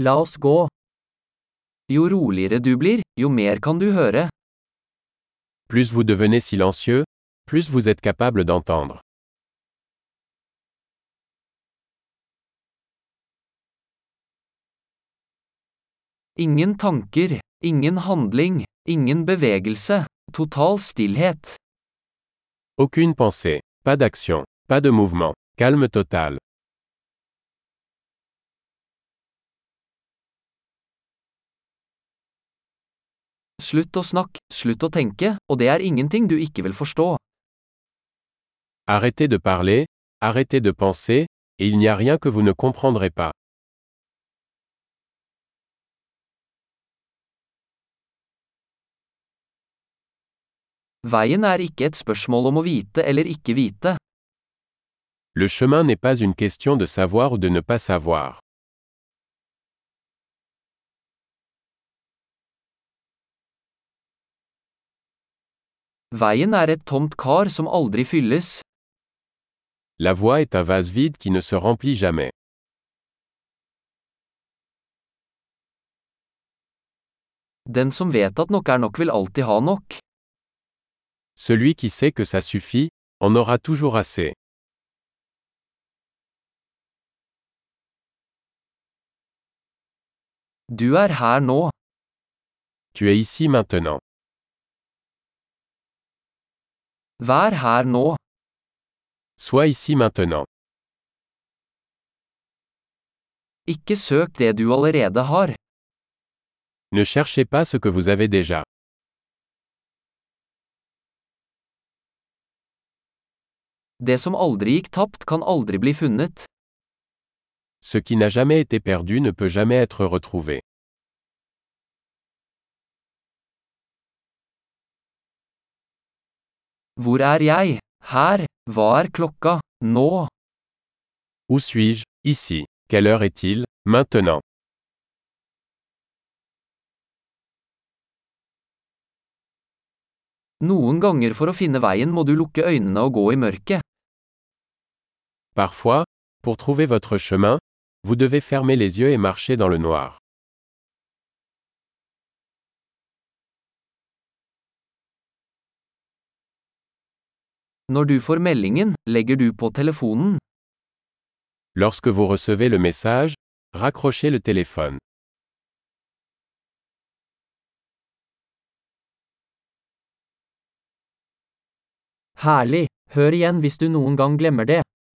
La oss gå. Jo roligere du blir, jo mer kan du høre. Plus vous devenez silencieux, plus vous êtes capable d'entendre. Ingen tanker, ingen handling, ingen bevegelse, total stillhet. Aucune pensée, pas d'action, pas de mouvement, calme total. Slutt å snakke, slutt å tenke, og det er ingenting du ikke vil forstå. Arrêtez de parler, arrêtez de penser, et il n'y a rien que vous ne comprendrez pas. Veien er ikke et spørsmål om å vite eller ikke vite. Le chemin n'est pas une question de savoir ou de ne pas savoir. Veien er et tomt kar som aldri fylles. La voie est un vase vide qui ne se remplit jamais. Den som vet at nok er nok vil alltid ha nok. Celui qui sait que ça suffit, en aura toujours assez. Du er her nå. Tu es ici maintenant. Vær her nå. Sois ici maintenant. Ikke søk det du allerede har. Ne cherchez pas ce que vous avez déjà. Det som aldri gikk tapt kan aldri bli funnet. Ce qui n'a jamais été perdu ne peut jamais être retrouvé. Hvor er jeg? Her. Hva er klokka? Nå. Où suis-je? Ici. Quelle heure est-il? Maintenant. Noen ganger for å finne veien må du lukke øynene og gå i mørket. Parfois, pour trouver votre chemin, vous devez fermer les yeux et marcher dans le noir. Når du får meldingen, legger du på telefonen. Lorsque vous recevez le message, raccrochez le téléphone. Herlig. Hør igjen hvis du noen gang glemmer det.